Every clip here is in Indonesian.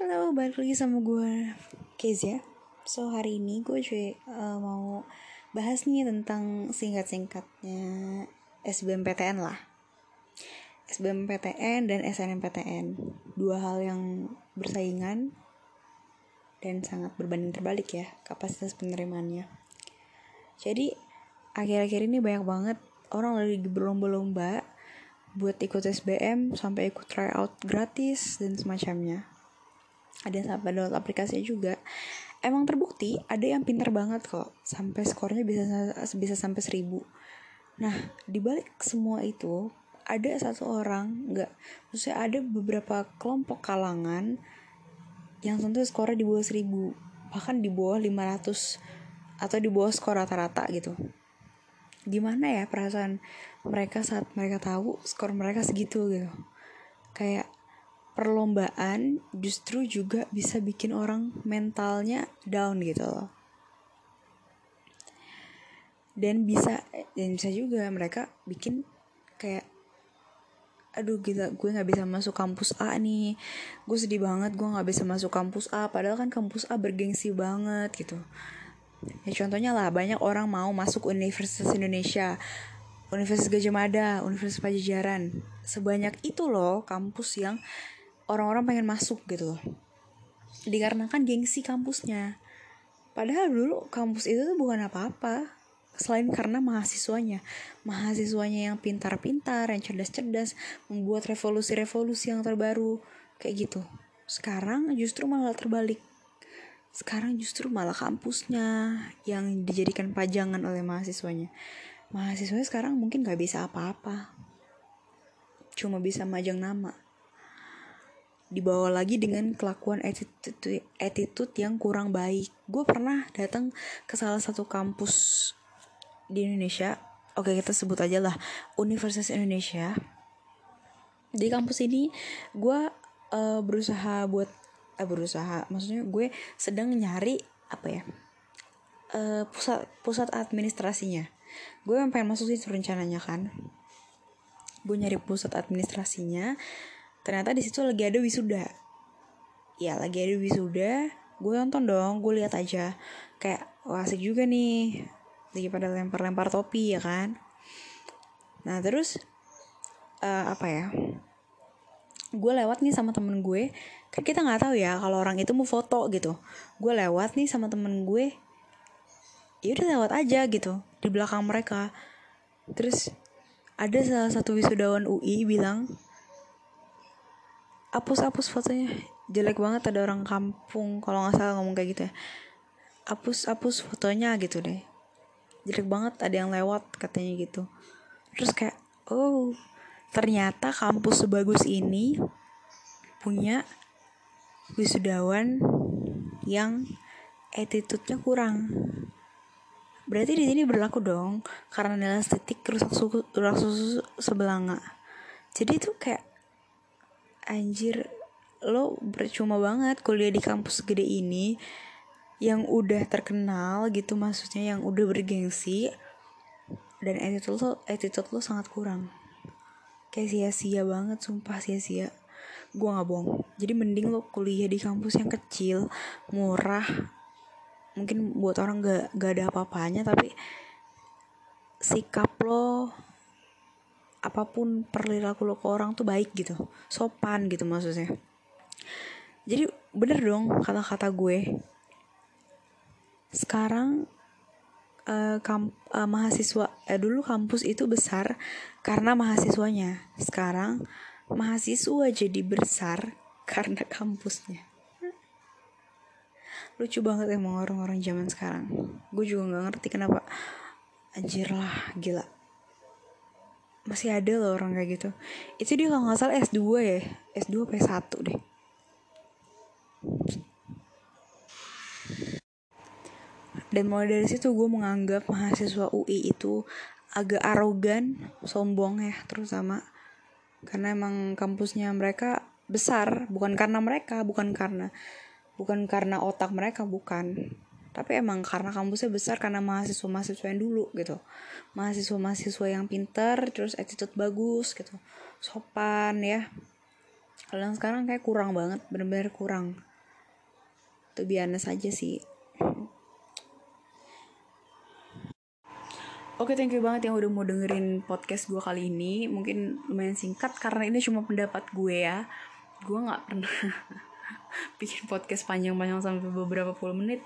Halo, balik lagi sama gue Kezia So hari ini gue cuy uh, mau bahas nih tentang singkat-singkatnya SBMPTN lah. SBMPTN dan SNMPTN Dua hal yang bersaingan dan sangat berbanding terbalik ya kapasitas penerimaannya. Jadi akhir-akhir ini banyak banget orang lagi berlomba-lomba buat ikut SBM sampai ikut tryout gratis dan semacamnya ada yang sampai download aplikasinya juga. Emang terbukti ada yang pinter banget kok. Sampai skornya bisa bisa sampai seribu. Nah dibalik semua itu ada satu orang nggak maksudnya ada beberapa kelompok kalangan yang tentu skornya di bawah seribu. Bahkan di bawah 500 atau di bawah skor rata-rata gitu. Gimana ya perasaan mereka saat mereka tahu skor mereka segitu gitu? Kayak perlombaan justru juga bisa bikin orang mentalnya down gitu loh. Dan bisa dan bisa juga mereka bikin kayak aduh gila gue nggak bisa masuk kampus A nih. Gue sedih banget gue nggak bisa masuk kampus A. Padahal kan kampus A bergengsi banget gitu. Ya contohnya lah banyak orang mau masuk Universitas Indonesia Universitas Gajah Mada Universitas Pajajaran. Sebanyak itu loh kampus yang orang-orang pengen masuk gitu loh. Dikarenakan gengsi kampusnya. Padahal dulu kampus itu tuh bukan apa-apa selain karena mahasiswanya. Mahasiswanya yang pintar-pintar yang cerdas-cerdas membuat revolusi-revolusi yang terbaru kayak gitu. Sekarang justru malah terbalik. Sekarang justru malah kampusnya yang dijadikan pajangan oleh mahasiswanya. Mahasiswanya sekarang mungkin gak bisa apa-apa. Cuma bisa majang nama dibawa lagi dengan kelakuan attitude, attitude yang kurang baik. Gue pernah datang ke salah satu kampus di Indonesia. Oke kita sebut aja lah Universitas Indonesia. Di kampus ini gue uh, berusaha buat eh, berusaha maksudnya gue sedang nyari apa ya uh, pusat pusat administrasinya. Gue pengen masuk situ rencananya kan. Gue nyari pusat administrasinya ternyata di situ lagi ada wisuda. Ya lagi ada wisuda. Gue nonton dong gue lihat aja. Kayak wah asik juga nih. Lagi pada lempar-lempar topi ya kan? Nah terus uh, apa ya? Gue lewat nih sama temen gue. Kan kita nggak tahu ya kalau orang itu mau foto gitu. Gue lewat nih sama temen gue. Ya udah lewat aja gitu di belakang mereka. Terus ada salah satu wisudawan UI bilang hapus-hapus fotonya. Jelek banget ada orang kampung kalau nggak salah ngomong kayak gitu ya. Hapus-hapus fotonya gitu deh. Jelek banget ada yang lewat katanya gitu. Terus kayak oh ternyata kampus sebagus ini punya wisudawan yang attitude-nya kurang. Berarti di sini berlaku dong karena nilai estetik rusak susu, rusak susu sebelanga jadi itu kayak anjir lo percuma banget kuliah di kampus gede ini yang udah terkenal gitu maksudnya yang udah bergengsi dan attitude lo attitude lo sangat kurang. Kayak sia-sia banget sumpah sia-sia. Gue nggak bohong. Jadi mending lo kuliah di kampus yang kecil murah. Mungkin buat orang gak gak ada apa-apanya tapi sikap lo apa pun perilaku lo ke orang tuh baik gitu. Sopan gitu maksudnya. Jadi bener dong kata-kata gue. Sekarang uh, kamp, uh, mahasiswa eh, dulu kampus itu besar karena mahasiswanya. Sekarang mahasiswa jadi besar karena kampusnya. Lucu banget emang orang-orang zaman sekarang. Gue juga nggak ngerti kenapa. Anjir lah gila masih ada loh orang kayak gitu. Itu dia kalau nggak salah S2 ya S2 P1 deh. Dan mulai dari situ gue menganggap mahasiswa UI itu agak arogan sombong ya terutama. Karena emang kampusnya mereka besar bukan karena mereka bukan karena bukan karena otak mereka bukan tapi emang karena kampusnya besar karena mahasiswa mahasiswa yang dulu gitu mahasiswa mahasiswa yang pinter terus attitude bagus gitu sopan ya kalau yang sekarang kayak kurang banget bener-bener kurang tuh biasa saja sih Oke, thank you banget yang udah mau dengerin podcast gue kali ini. Mungkin lumayan singkat karena ini cuma pendapat gue ya. Gue nggak pernah bikin podcast panjang-panjang sampai beberapa puluh menit.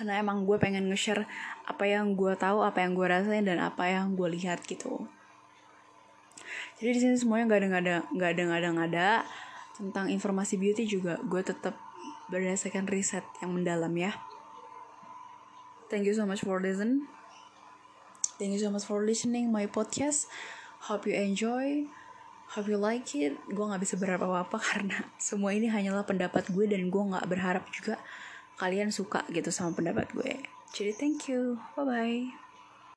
Karena emang gue pengen nge-share apa yang gue tahu, apa yang gue rasain, dan apa yang gue lihat gitu. Jadi di sini semuanya nggak ada nggak ada nggak ada nggak ada nggak ada tentang informasi beauty juga gue tetap berdasarkan riset yang mendalam ya. Thank you so much for listen. Thank you so much for listening my podcast. Hope you enjoy. Hope you like it. Gue gak bisa berharap apa-apa karena semua ini hanyalah pendapat gue dan gue gak berharap juga kalian suka gitu sama pendapat gue. Jadi thank you. Bye-bye.